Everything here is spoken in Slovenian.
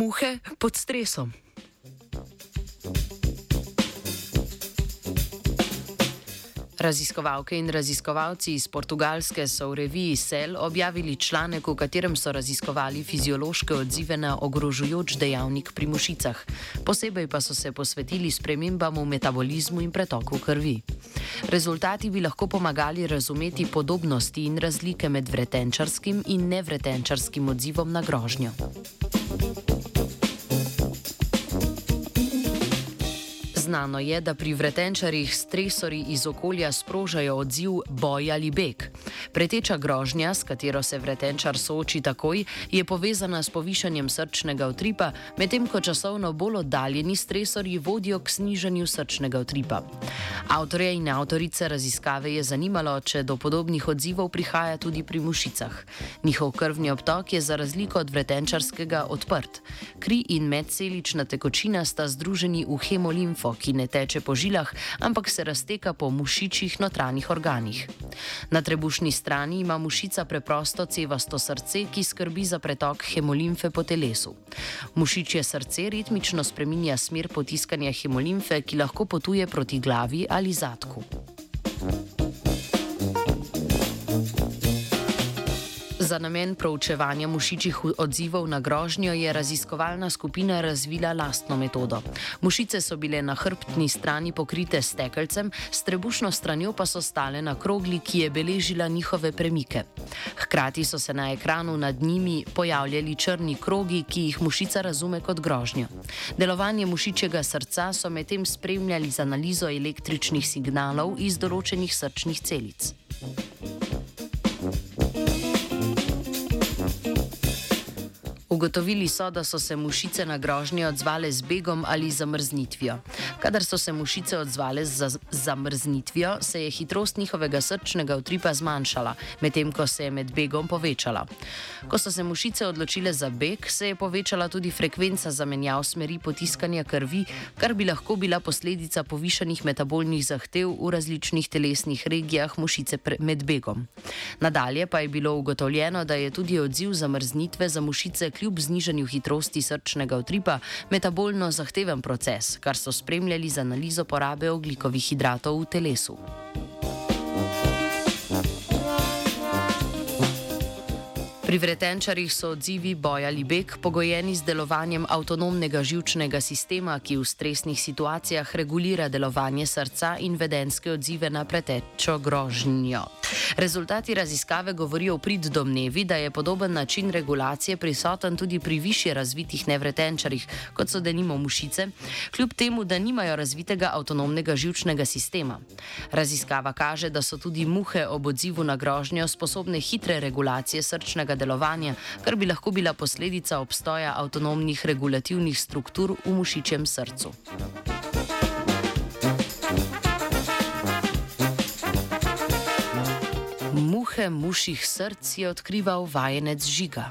Muhe pod stresom. Raziskovalke in raziskovalci iz Portugalske so v reviji Cell objavili članek, v katerem so raziskovali fiziološke odzive na ogrožujoč dejavnik pri mušicah. Posebej pa so se posvetili spremembam v metabolizmu in pretoku krvi. Rezultati bi lahko pomagali razumeti podobnosti in razlike med vretenčarskim in nevretenčarskim odzivom na grožnjo. Znano je, da pri vretenčarjih stresori iz okolja sprožajo odziv boj ali beg. Preteča grožnja, s katero se vretenčar sooči takoj, je povezana s povišanjem srčnega utripa, medtem ko časovno bolj oddaljeni stresori vodijo k znižanju srčnega utripa. Avtorje in avtorice raziskave je zanimalo, če do podobnih odzivov prihaja tudi pri mušicah. Njihov krvni obtok je za razliko od vretenčarskega odprt. Kri in medcelična tekočina sta združeni v hemolimfo, ki ne teče po žilah, ampak se razteka po mušičjih notranjih organih. Na trebušni strani ima mušica preprosto cevasto srce, ki skrbi za pretok hemolimfe po telesu. Mušičje srce ritmično spreminja smer potiskanja hemolimfe, ki lahko potuje proti glavi ali zadku. Za namen proučevanja mušičih odzivov na grožnjo je raziskovalna skupina razvila lastno metodo. Mušice so bile na hrbtni strani pokrite s stekelcem, s trebušno stranjo pa so stale na krogli, ki je beležila njihove premike. Hkrati so se na ekranu nad njimi pojavljali črni krogi, ki jih mušica razume kot grožnjo. Delovanje mušičjega srca so medtem spremljali z analizo električnih signalov iz določenih srčnih celic. Ugotovili so, da so se mušice na grožnje odzvale z begom ali zamrznitvijo. Kadar so se mušice odzvale z zamrznitvijo, se je hitrost njihovega srčnega utripa zmanjšala, medtem ko se je med begom povečala. Ko so se mušice odločile za beg, se je povečala tudi frekvenca zamenjav smeri potiskanja krvi, kar bi lahko bila posledica povišanih metabolnih zahtev v različnih telesnih regijah mušice med begom. Nadalje pa je bilo ugotovljeno, da je tudi odziv zamrznitve za mušice kljub znižanju hitrosti srčnega utripa metabolno zahteven proces, kar so spremljali z analizo porabe oglikovih hidratov v telesu. Pri vretenčarjih so odzivi boj ali beg pogojeni z delovanjem avtonomnega žilčnega sistema, ki v stresnih situacijah regulira delovanje srca in vedenske odzive na pretečo grožnjo. Rezultati raziskave govorijo prid domnevi, da je podoben način regulacije prisoten tudi pri više razvitih nevretenčarjih, kot so denimo mušice, kljub temu, da nimajo razvitega avtonomnega žilčnega sistema. Raziskava kaže, da so tudi muhe ob odzivu na grožnjo sposobne hitre regulacije srčnega delovanja, kar bi lahko bila posledica obstoja avtonomnih regulativnih struktur v mušičem srcu. Muhe muših src je odkrival vajenec žiga.